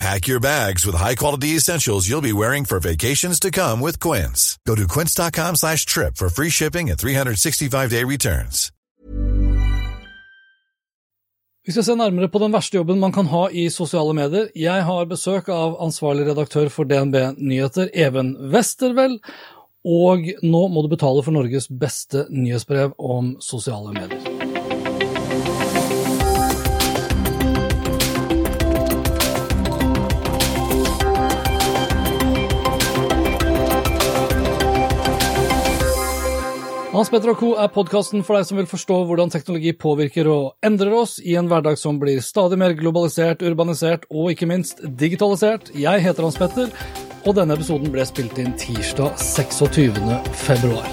Pack your bags with high-quality essentials you'll be wearing for vacations to come with Quince. Go to quince.com slash trip for free shipping and 365-day returns. Vi skal se nærmere på den verste jobben man kan ha i sosiale medier. Jeg har besøk av ansvarlig redaktør for DNB Nyheter, Even Westervel. Og nå må du betale for Norges beste nyhetsbrev om sosiale medier. Hans Petter og Co. er podkasten for deg som vil forstå hvordan teknologi påvirker og endrer oss i en hverdag som blir stadig mer globalisert, urbanisert og ikke minst digitalisert. Jeg heter Hans Petter, og denne episoden ble spilt inn tirsdag 26. februar.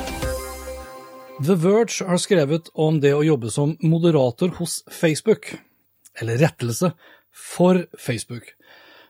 The Verge har skrevet om det å jobbe som moderator hos Facebook, eller rettelse for Facebook.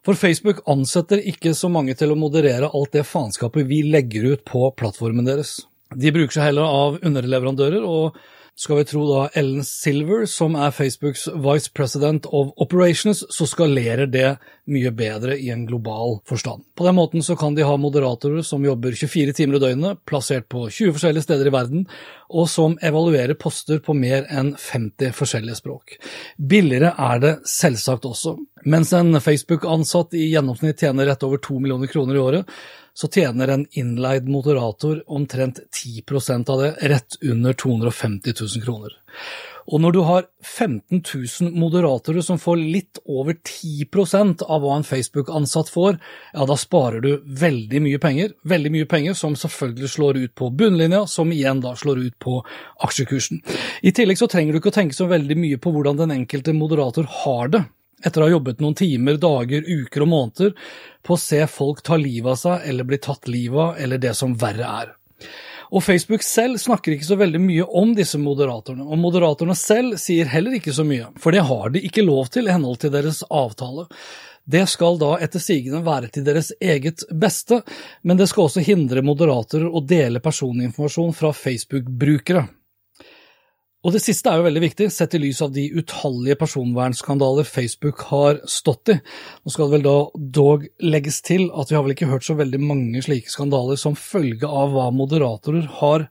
For Facebook ansetter ikke så mange til å moderere alt det faenskapet vi legger ut på plattformen deres. De bruker seg heller av underleverandører, og skal vi tro da Ellen Silver, som er Facebooks vice president of operations, så skalerer det mye bedre i en global forstand. På den måten så kan de ha moderatorer som jobber 24 timer i døgnet, plassert på 20 forskjellige steder i verden, og som evaluerer poster på mer enn 50 forskjellige språk. Billigere er det selvsagt også. Mens en Facebook-ansatt i gjennomsnitt tjener rett over 2 millioner kroner i året, så tjener en innleid moderator omtrent 10% av det, rett under 250 000 kroner. Og når du har 15 000 moderatorer som får litt over 10% av hva en Facebook-ansatt får, ja, da sparer du veldig mye penger, veldig mye penger som selvfølgelig slår ut på bunnlinja, som igjen da slår ut på aksjekursen. I tillegg så trenger du ikke å tenke så veldig mye på hvordan den enkelte moderator har det etter å ha jobbet noen timer, dager, uker og måneder på å se folk ta livet av seg eller bli tatt livet av, eller det som verre er. Og Facebook selv snakker ikke så veldig mye om disse moderatorene, og moderatorene selv sier heller ikke så mye, for det har de ikke lov til i henhold til deres avtale. Det skal da etter sigende være til deres eget beste, men det skal også hindre moderatorer å dele personinformasjon fra Facebook-brukere. Og det siste er jo veldig viktig, sett i lys av de utallige personvernskandaler Facebook har stått i. Nå skal det vel da dog legges til at vi har vel ikke hørt så veldig mange slike skandaler som følge av hva moderatorer har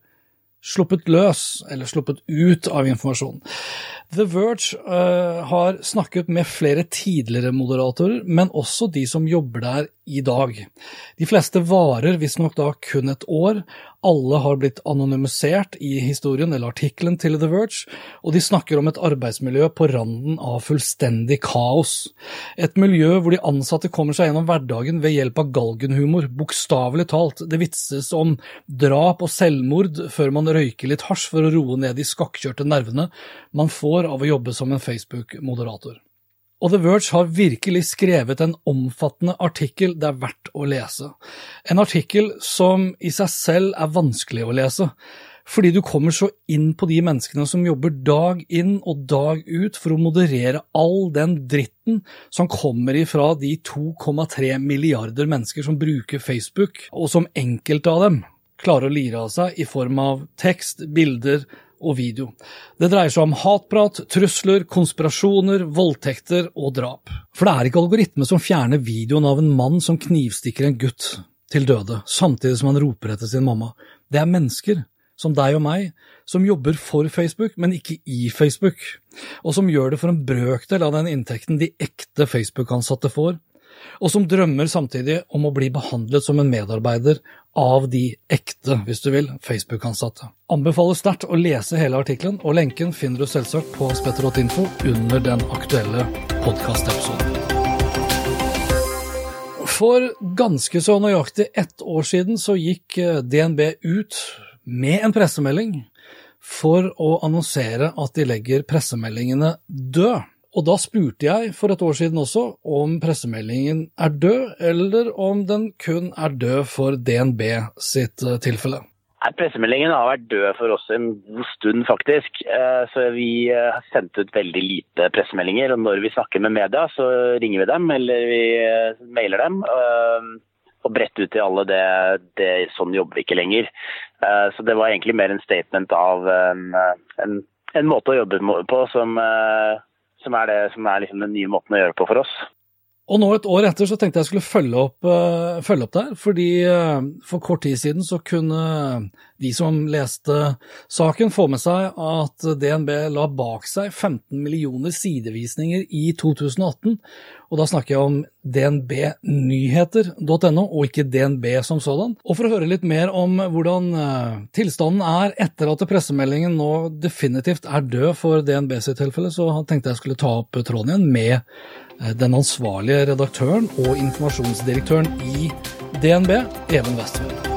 sluppet løs, eller sluppet ut av informasjon. The Verge uh, har snakket med flere tidligere moderatorer, men også de som jobber der i dag. De fleste varer visstnok da kun et år, alle har blitt anonymisert i historien eller artikkelen til The Verge, og de snakker om et arbeidsmiljø på randen av fullstendig kaos. Et miljø hvor de ansatte kommer seg gjennom hverdagen ved hjelp av galgenhumor, bokstavelig talt. Det vitses om drap og selvmord før man røyker litt hasj for å roe ned de skakkjørte nervene man får av å jobbe som en Facebook-moderator. Og The Verge har virkelig skrevet en omfattende artikkel det er verdt å lese. En artikkel som i seg selv er vanskelig å lese, fordi du kommer så inn på de menneskene som jobber dag inn og dag ut for å moderere all den dritten som kommer ifra de 2,3 milliarder mennesker som bruker Facebook, og som enkelte av dem klarer å lire av seg i form av tekst, bilder, og video. Det dreier seg om hatprat, trusler, konspirasjoner, voldtekter og drap. For det er ikke algoritme som fjerner videoen av en mann som knivstikker en gutt til døde, samtidig som han roper etter sin mamma. Det er mennesker, som deg og meg, som jobber for Facebook, men ikke i Facebook, og som gjør det for en brøkdel av den inntekten de ekte Facebook-ansatte får, og som drømmer samtidig om å bli behandlet som en medarbeider av de ekte, hvis du vil, Facebook-ansatte. Anbefaler sterkt å lese hele artikkelen, og lenken finner du selvsagt på spetter.info under den aktuelle podkastepisoden. For ganske så nøyaktig ett år siden så gikk eh, DNB ut med en pressemelding for å annonsere at de legger pressemeldingene død. Og da spurte jeg for et år siden også om pressemeldingen er død, eller om den kun er død for DNB sitt eh, tilfelle. Pressemeldingen har vært død for oss en god stund, faktisk. Eh, så vi eh, har sendt ut veldig lite pressemeldinger. Og når vi snakker med media, så ringer vi dem, eller vi mailer dem. Og bredt ut til alle det, det Sånn jobber vi ikke lenger. Så det var egentlig mer en statement av en, en, en måte å jobbe på som, som er, det, som er liksom den nye måten å gjøre på for oss. Og nå et år etter så tenkte jeg skulle følge opp, uh, følge opp der, fordi uh, for kort tid siden så kunne de som leste saken få med seg at DNB la bak seg 15 millioner sidevisninger i 2018. Og da snakker jeg om dnbnyheter.no, og ikke DNB som sådan. Og for å høre litt mer om hvordan uh, tilstanden er etter at pressemeldingen nå definitivt er død for DNB sitt tilfelle, så tenkte jeg skulle ta opp tråden igjen med Eh, den ansvarlige redaktøren og informasjonsdirektøren i DNB, Even Westvold.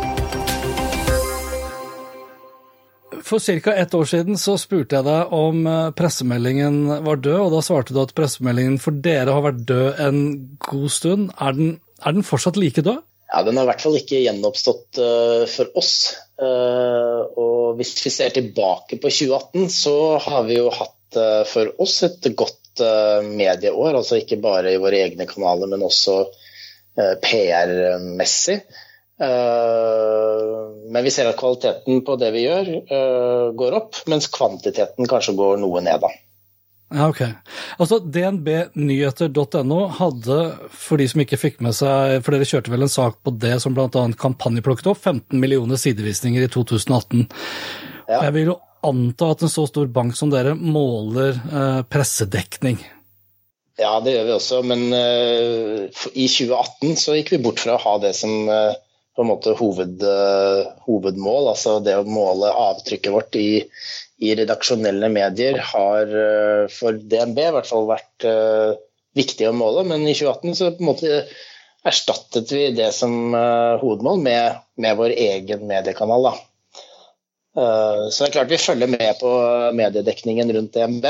For ca. ett år siden så spurte jeg deg om eh, pressemeldingen var død, og da svarte du at pressemeldingen for dere har vært død en god stund. Er den, er den fortsatt like død? Ja, Den har i hvert fall ikke gjenoppstått uh, for oss. Uh, og hvis vi ser tilbake på 2018, så har vi jo hatt uh, for oss et godt medieår. Altså ikke bare i våre egne kanaler, men også PR-messig. Eh, men vi ser at kvaliteten på det vi gjør, går opp, mens kvantiteten kanskje går noe ned. da. Ja, ok. Altså dnbnyheter.no hadde, for de som ikke fikk med seg, for dere kjørte vel en sak på det som bl.a. kampanjeplukket opp, 15 millioner sidevisninger i 2018. Ja. Jeg vil jo anta at en så stor bank som dere måler eh, pressedekning? Ja, det gjør vi også, men uh, i 2018 så gikk vi bort fra å ha det som uh, på en måte hoved, uh, hovedmål. Altså det å måle avtrykket vårt i, i redaksjonelle medier har for DNB i hvert fall vært viktig å måle, men i 2018 så på en måte erstattet vi det som hovedmål med, med vår egen mediekanal. Eh, så det er klart vi følger med på mediedekningen rundt DNB.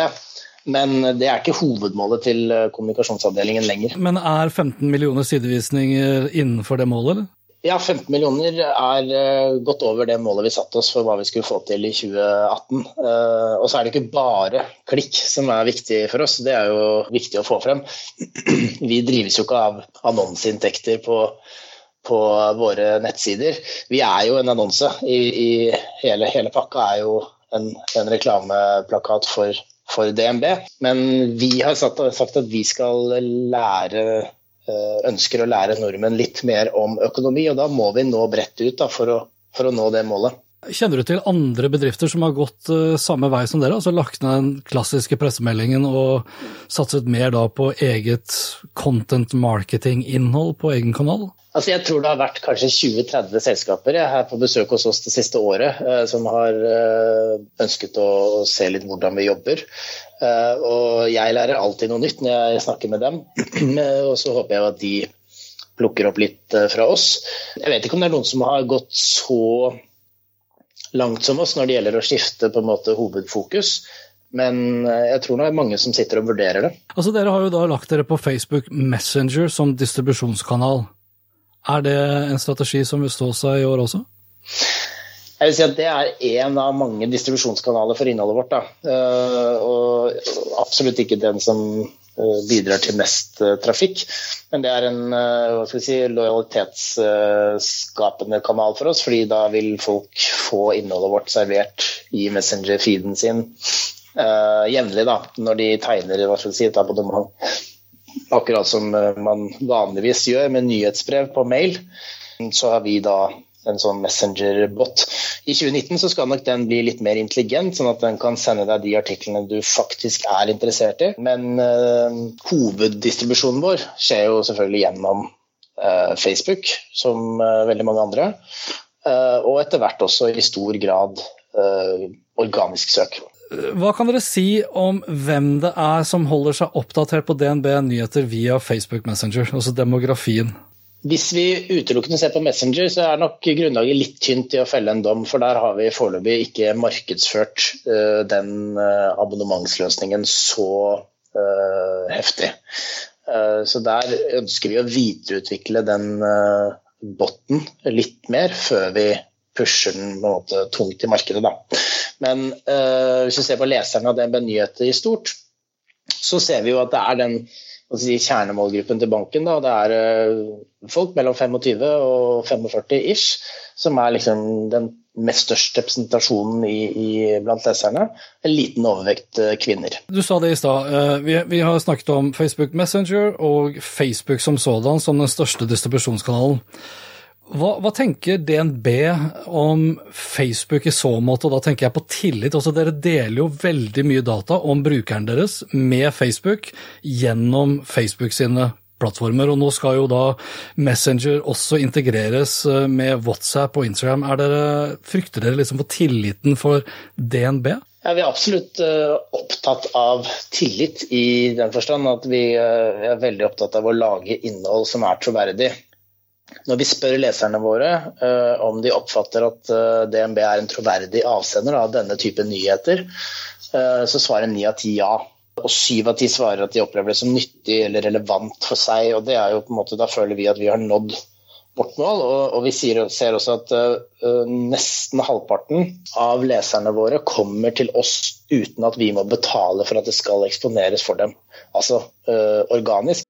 Men det er ikke hovedmålet til eh, kommunikasjonsavdelingen lenger. Men er 15 millioner sidevisninger innenfor det målet, eller? Ja, 15 millioner er eh, godt over det målet vi satte oss for hva vi skulle få til i 2018. Og så er det ikke bare klikk som er viktig for oss, det er jo viktig å få frem. Vi drives jo ikke av annonseinntekter på på våre nettsider. Vi er jo en annonse. I, i hele, hele, pakka er jo en, en reklameplakat for, for, DNB. Men vi har sagt, sagt at vi skal lære eh, ønsker å lære nordmenn litt mer om økonomi, og da må vi nå bredt ut da, for, å, for å nå det målet. Kjenner du til andre bedrifter som har gått uh, samme vei som dere, altså lagt ned den klassiske pressemeldingen og satset mer da på eget content marketing-innhold på egen kanal? Altså jeg tror det har vært kanskje 20-30 selskaper jeg, her på besøk hos oss det siste året eh, som har eh, ønsket å, se litt hvordan vi jobber. Eh, og jeg lærer alltid noe nytt når jeg snakker med dem. og så håper jeg at de plukker opp litt eh, fra oss. Jeg vet ikke om det er noen som har gått så langt som oss når det gjelder å skifte på en måte hovedfokus. Men eh, jeg tror det er mange som sitter og vurderer det. Altså Dere har jo da lagt dere på Facebook Messenger som distribusjonskanal. Er det en strategi som vil stå seg i år også? Jeg vil si at Det er én av mange distribusjonskanaler for innholdet vårt. Da. Eh, og absolutt ikke den som bidrar til mest eh, trafikk. Men det er en si, lojalitetsskapende kanal for oss, fordi da vil folk få innholdet vårt servert i Messenger-feeden sin jevnlig når de tegner hva skal si, et abonnement. Akkurat som eh, man vanligvis gjør med nyhetsbrev på mail, så har vi da en sånn messenger-bot. I 2019 så skal nok den bli litt mer intelligent, sånn at den kan sende deg de artiklene du faktisk er interessert i. Men uh, hoveddistribusjonen vår skjer jo selvfølgelig gjennom uh, Facebook, som uh, veldig mange andre. og etter hvert også i stor grad organisk søk. Hva kan dere si om hvem det er som holder seg oppdatert på DNB nyheter via Facebook Messenger, altså demografien? Hvis vi utelukkende ser på Messenger, så er nok grunnlaget litt tynt i å felle en dom, for der har vi foreløpig ikke markedsført uh, den uh, abonnementsløsningen så uh, heftig. så der ønsker vi å videreutvikle den botten litt mer før vi pusher den på en måte tungt i markedet. Da. Men hvis vi ser på leserne av DNB Nyheter i stort, så ser vi jo at det er den si, kjernemålgruppen til banken. Da. Det er uh, folk mellom 25 og 45 ish, som er liksom den mest største representasjonen i, i, blant leserne. En liten overvekt uh, kvinner. Du sa det i stad. Uh, vi, vi, har snakket om Facebook Messenger og Facebook som sådan som den største distribusjonskanalen. Hva, hva, tenker DNB om Facebook i så måte, og da tenker jeg på tillit? Også dere deler jo veldig mye data om brukeren deres med Facebook gjennom Facebook sine plattformer, og nå skal jo da Messenger også integreres eh, med WhatsApp og Instagram. Er dere, frykter dere liksom for tilliten for DNB? Ja, vi er absolutt uh, opptatt av tillit i den forstand at vi uh, er veldig opptatt av å lage innhold som er troverdig. Når vi spør leserne våre uh, om de oppfatter at uh, DNB er en troverdig avsender av denne type nyheter, uh, så svarer ni av ti ja. Og syv av ti svarer at de opplever det som nyttig eller relevant for seg. og det er jo på en måte, Da føler vi at vi har nådd vårt mål. Og, og vi sier, ser også at nesten halvparten av leserne våre kommer til oss uten at vi må betale for at det skal eksponeres for dem. Altså organisk.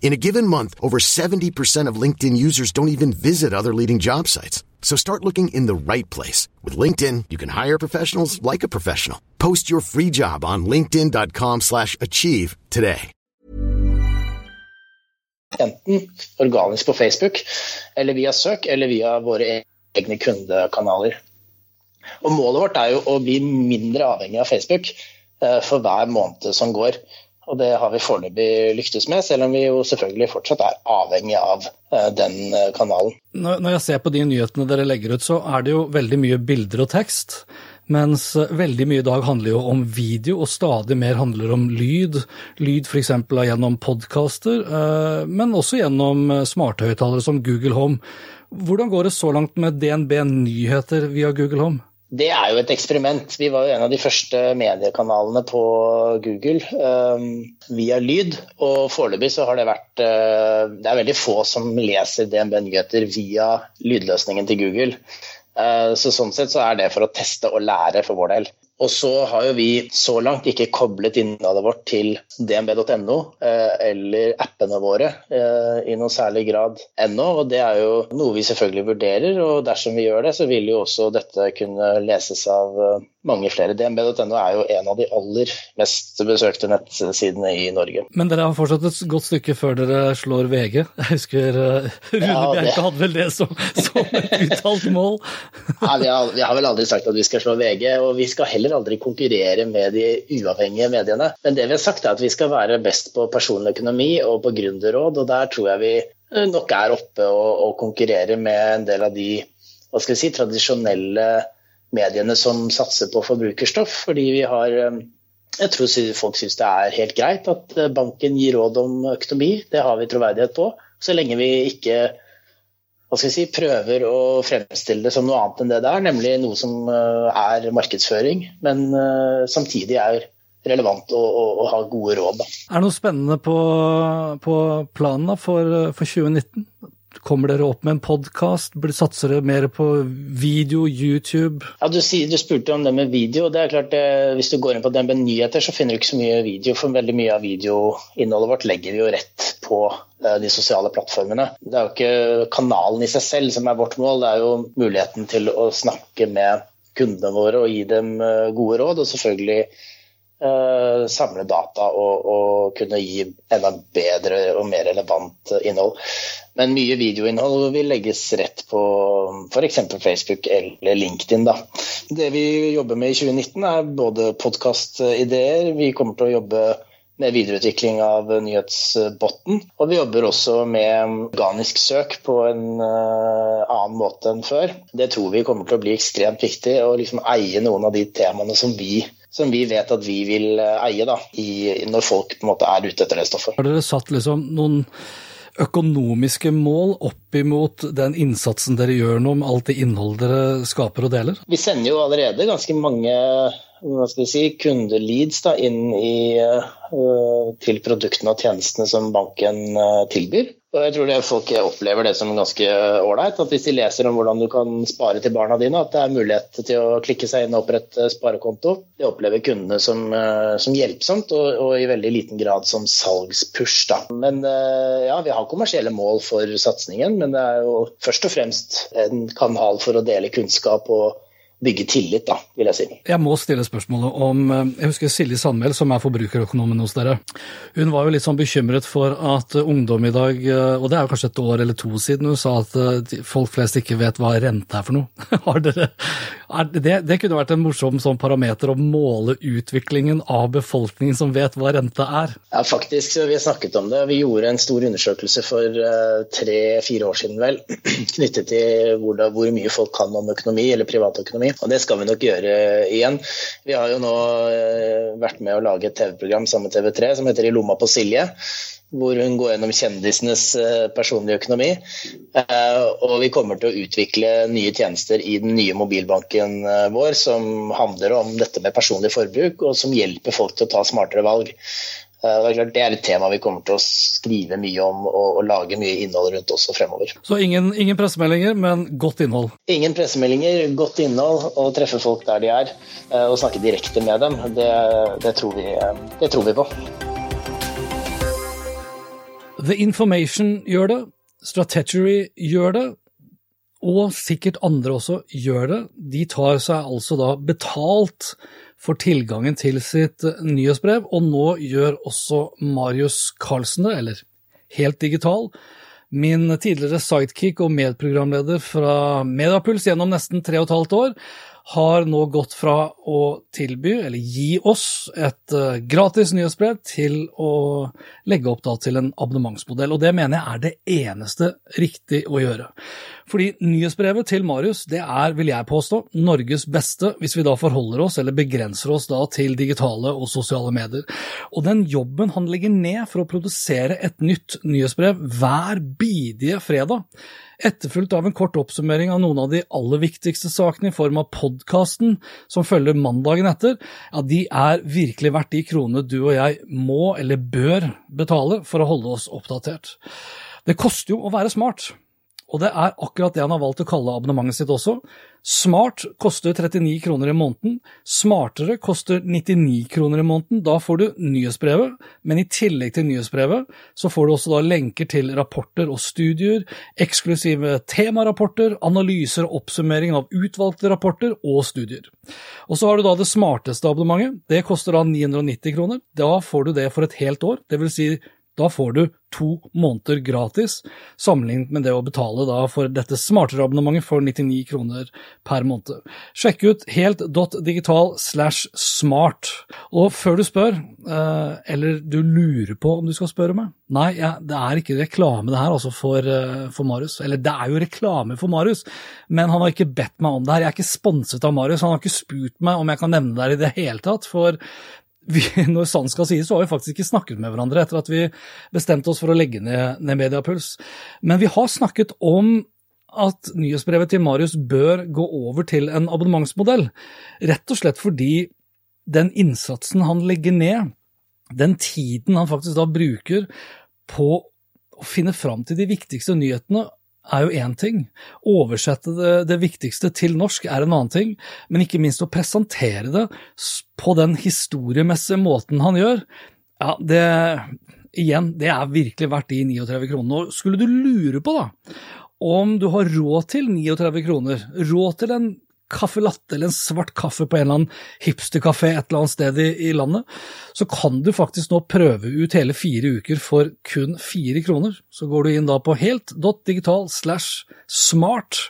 In a given month, over 70% of LinkedIn users don't even visit other leading job sites. So start looking in the right place. With LinkedIn, you can hire professionals like a professional. Post your free job on linkedin.com slash achieve today. Enten organisk på Facebook, eller via søk, eller via våre egne kundekanaler. Og målet vårt er jo å bli mindre avhengig av Facebook eh, for hver måned som går. Og det har vi foreløpig lyktes med, selv om vi jo selvfølgelig fortsatt er avhengig av eh, den eh, kanalen. Når jeg ser på de nyhetene dere legger ut, så er det jo veldig mye bilder og tekst. Mens eh, veldig mye i dag handler jo om video, og stadig mer handler om lyd. Lyd f.eks. gjennom podkaster, men også gjennom smarthøyttalere som Google Home. Hvordan går det så langt med DNB Nyheter via Google Home? Det er jo et eksperiment. Vi var jo en av de første mediekanalene på Google um, via lyd. Og foreløpig så har det vært uh, Det er veldig få som leser DNB Nyheter via lydløsningen til Google. Uh, så sånn sett så er det for å teste og lære for vår del. Og så har jo vi så langt ikke koblet innholdet vårt til dnb.no eh, eller appene våre eh, i noen særlig grad ennå. Og det er jo noe vi selvfølgelig vurderer, og dersom vi gjør det, så vil jo også dette kunne leses av eh, mange flere. DNB.no er jo en av de aller mest besøkte nettsidene i Norge. Men dere har fortsatt et godt stykke før dere slår VG. Jeg husker uh, Rune ja, Bjerke hadde vel det som, som et uttalt mål? ja, vi har, vi har, vel aldri sagt at vi skal slå VG, og vi skal heller aldri konkurrere med de uavhengige mediene. Men det vi har sagt er at vi skal være best på personlig økonomi og på gründerråd, og der tror jeg vi nok er oppe og, og konkurrerer med en del av de hva skal vi si, tradisjonelle mediene som satser på forbrukerstoff. Fordi vi har eh, Jeg tror folk syns det er helt greit at eh, banken gir råd om økonomi. Det har vi troverdighet på. Så lenge vi ikke hva skal jeg si, prøver å fremstille det som noe annet enn det det er, nemlig noe som eh, er markedsføring, men samtidig er relevant å, å, å ha gode råd. Er det noe spennende på, på planen for, for 2019? Kommer dere opp med en podkast? Satser dere mer på video, YouTube? Ja, du, du, spurte om det med video. det er klart det, Hvis du går inn på DNB Nyheter, så finner du ikke så mye video. For veldig mye av videoinnholdet vårt legger vi jo rett på uh, de sosiale plattformene. Det er jo ikke kanalen i seg selv som er vårt mål, det er jo muligheten til å snakke med kundene våre og gi dem uh, gode råd. Og selvfølgelig Uh, samle data og, og, kunne gi enda bedre og mer relevant innhold. Men mye videoinnhold vil legges rett på f.eks. Facebook eller LinkedIn. Da. Det vi jobber med i 2019 er både podkastideer, vi kommer til å jobbe med videreutvikling av nyhetsbotten. Og vi jobber også med organisk søk på en uh, annen måte enn før. Det tror vi kommer til å bli ekstremt viktig, å liksom eie noen av de temaene som vi, som vi vet at vi vil uh, eie da, i, når folk på en måte er ute etter det stoffet. Har dere satt liksom noen økonomiske mål opp imot den innsatsen dere gjør nå med alt det innholdet dere skaper og deler? Vi sender jo allerede ganske mange hva skal vi si, kundeleads da, inn i, uh, til produktene og tjenestene som banken uh, tilbyr. Og jeg tror det folk opplever det som ganske ålreit. At hvis de leser om hvordan du kan spare til barna dine, at det er mulighet til å klikke seg inn og opprette sparekonto. Det opplever kundene som, uh, som hjelpsomt, og, og, i veldig liten grad som salgspush. Da. Men ja, vi har kommersielle mål for satsingen, men det er jo først og fremst en kanal for å dele kunnskap og bygge tillit, da, vil jeg si. Jeg må stille spørsmålet om eh, Jeg husker Silje Sandmæl, som er forbrukerøkonomen hos dere. Hun var jo litt sånn bekymret for at ungdom i dag, eh, og det er jo kanskje et år eller to siden, hun sa at eh, folk flest ikke vet hva rente er for noe. Har dere, er det, det, kunne vært en morsom sånn parameter å måle utviklingen av befolkningen som vet hva rente er? Ja, faktisk. Vi har snakket om det. Vi gjorde en stor undersøkelse for tre-fire år siden, vel, knyttet til hvor, da, hvor mye folk kan om økonomi, eller privatøkonomi økonomi. Og det skal vi nok gjøre igjen. Vi har jo nå eh, vært med å lage et TV-program sammen med TV3 som heter I lomma på Silje. Hvor hun går gjennom kjendisenes eh, personlige økonomi. Eh, og vi kommer til å utvikle nye tjenester i den nye mobilbanken vår som handler om dette med personlig forbruk, og som hjelper folk til å ta smartere valg. Det er, klart, det er et tema vi kommer til å skrive mye om og, og lage mye innhold rundt også fremover. Så ingen, ingen, pressemeldinger, men godt innhold? Ingen pressemeldinger, godt innhold og treffe folk der de er. Eh, og snakke direkte med dem. Det, det, tror, vi, det tror vi på. The Information gjør det, Strategery gjør det, og sikkert andre også gjør det. De tar seg altså da betalt får tilgangen til sitt nyhetsbrev, og nå gjør også Marius Carlsen det, eller helt digital. Min tidligere sidekick og medprogramleder fra Mediapuls gjennom nesten tre og et halvt år har nå gått fra å tilby, eller gi oss, et uh, gratis nyhetsbrev til å legge opp til en abonnementsmodell. Og det mener jeg er det eneste riktig å gjøre. Fordi nyhetsbrevet til Marius det er, vil jeg påstå, Norges beste, hvis vi da forholder oss, eller begrenser oss da til digitale og sosiale medier. Og den jobben han legger ned for å produsere et nytt nyhetsbrev hver bidige fredag, etterfulgt av en kort oppsummering av noen av de aller viktigste sakene i form av podkasten som følger mandagen etter, ja, de er virkelig verdt de kronene du og jeg må eller bør betale for å holde oss oppdatert. Det koster jo å være smart. Og det er akkurat det han har valgt å kalle abonnementet sitt også. Smart koster 39 kroner i måneden, smartere koster 99 kroner i måneden. Da får du nyhetsbrevet, men i tillegg til nyhetsbrevet så får du også da lenker til rapporter og studier, eksklusive temarapporter, analyser og oppsummering av utvalgte rapporter og studier. Og så har du da det smarteste abonnementet. Det koster da 990 kroner. Da får du det for et helt år. Vil si da får du to måneder gratis, sammenlignet med det å betale for dette smartere abonnementet for 99 kroner per måned. Sjekk ut helt.digital slash smart. Og før du spør, eh, eller du lurer på om du skal spørre meg Nei, ja, det er ikke reklame det her altså for, eh, for Marius. Eller det er jo reklame for Marius, men han har ikke bedt meg om det her. Jeg er ikke sponset av Marius, han har ikke spurt meg om jeg kan nevne det her i det hele tatt. For vi, når sant skal sies, så har vi faktisk ikke snakket med hverandre etter at vi bestemte oss for å legge ned, ned Mediapuls. Men vi har snakket om at nyhetsbrevet til Marius bør gå over til en abonnementsmodell, rett og slett fordi den innsatsen han legger ned, den tiden han faktisk da bruker på å finne fram til de viktigste nyhetene er jo én ting. Oversette det, det, viktigste til norsk er en annen ting, men ikke minst å presentere det på den historiemessige måten han gjør, ja, det Igjen, det er virkelig verdt de 39 kronene. Og skulle du lure på, da, om du har råd til 39 kroner, råd til en kaffe latte eller en svart kaffe på en eller annen hipsterkafé et eller annet sted i, i, landet, så kan du faktisk nå prøve ut hele fire uker for kun fire kroner. Så går du inn da på helt.digital slash smart,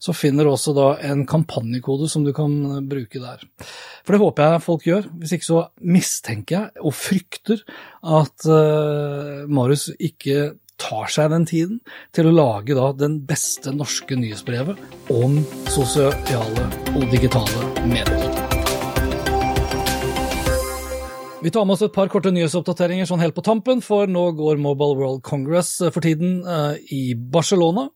så finner du også da en kampanjekode som du kan bruke der. For det håper jeg folk gjør. Hvis ikke så mistenker jeg og frykter at uh, Marius ikke tar seg den tiden til å lage da den beste norske nyhetsbrevet om sosiale og digitale medier. Vi tar med oss et par korte nyhetsoppdateringer sånn helt på tampen, for nå går Mobile World Congress eh, for tiden uh, i Barcelona.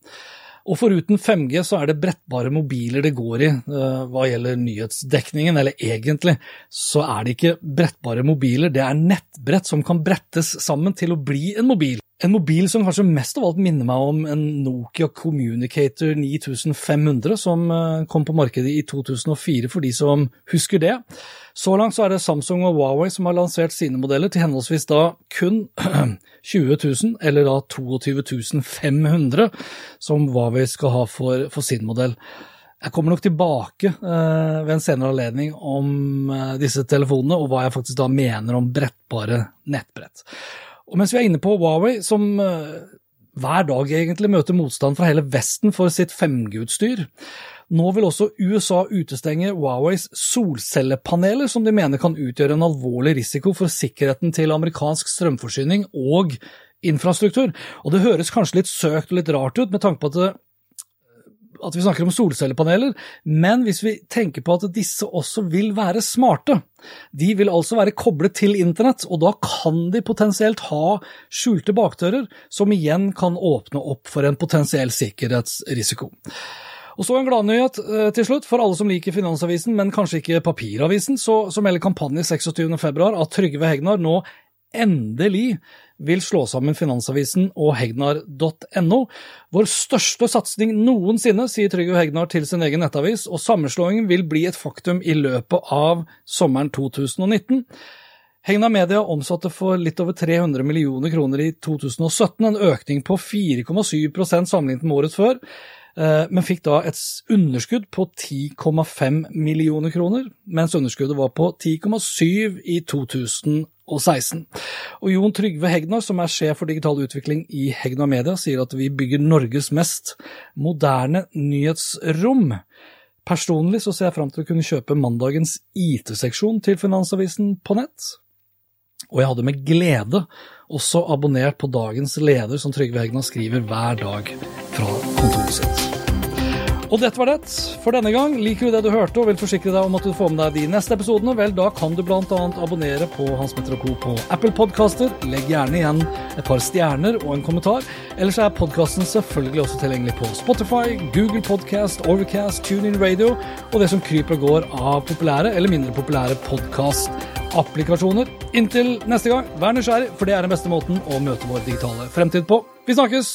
Og foruten 5G så er det brettbare mobiler det går i uh, hva gjelder nyhetsdekningen, eller egentlig så er det ikke brettbare mobiler, det er nettbrett som kan brettes sammen til å bli en mobil. En mobil som kanskje mest av alt minner meg om en Nokia Communicator 9500 som eh, kom på markedet i 2004, for de som husker det. Så langt så er det Samsung og Huawei som har lansert sine modeller til henholdsvis da kun 20 000 eller da 22 500 som Huawei skal ha for, for sin modell. Jeg kommer nok tilbake eh, ved en senere anledning om eh, disse telefonene, og hva jeg faktisk da mener om brettbare nettbrett. Og mens vi er inne på Huawei, som uh, hver dag egentlig møter motstand fra hele Vesten for sitt 5G-utstyr, nå vil også USA utestenge Huaweis solcellepaneler, som de mener kan utgjøre en alvorlig risiko for sikkerheten til amerikansk strømforsyning og infrastruktur. Og det høres kanskje litt søkt og litt rart ut, med tanke på at at vi snakker om solcellepaneler, men hvis vi tenker på at disse også vil være smarte, de vil altså være koblet til internett, og da kan de potensielt ha skjulte bakdører, som igjen kan åpne opp for en potensiell sikkerhetsrisiko. Og så en gladnyhet eh, til slutt. For alle som liker Finansavisen, men kanskje ikke papiravisen, så, så melder kampanjen 26.2 at Trygve Hegnar nå endelig vil slå sammen Finansavisen og hegnar.no. Vår største satsing noensinne, sier Trygve Hegnar til sin egen nettavis, og sammenslåingen vil bli et faktum i løpet av sommeren 2019. Hegnar Media omsatte for litt over 300 millioner kroner i 2017, en økning på 4,7% sammenlignet med året før men fikk da et underskudd på 10,5 millioner kroner, mens underskuddet var på 10,7 i 2018 og Og Jon Trygve Hegnar, som er sjef for digital utvikling i Hegnar Media, sier at vi bygger Norges mest moderne nyhetsrom. Personlig så ser jeg fram til å kunne kjøpe mandagens IT-seksjon til Finansavisen på nett. Og jeg hadde med glede også abonnert på dagens leder, som Trygve Hegnar skriver hver dag fra kontoret sitt. Og dette var det for denne gang. Liker du det du hørte og vil forsikre deg om at du får med deg de neste episodene, vel, da kan du bl.a. abonnere på Hans Petter Co. på Apple Podcaster. Legg gjerne igjen et par stjerner og en kommentar. Ellers er podkasten selvfølgelig også tilgjengelig på Spotify, Google Podcast, Overcast, TuneIn Radio og det som kryper og går av populære eller mindre populære podkastapplikasjoner. Inntil neste gang, vær nysgjerrig, for det er den beste måten å møte vår digitale fremtid på. Vi snakkes!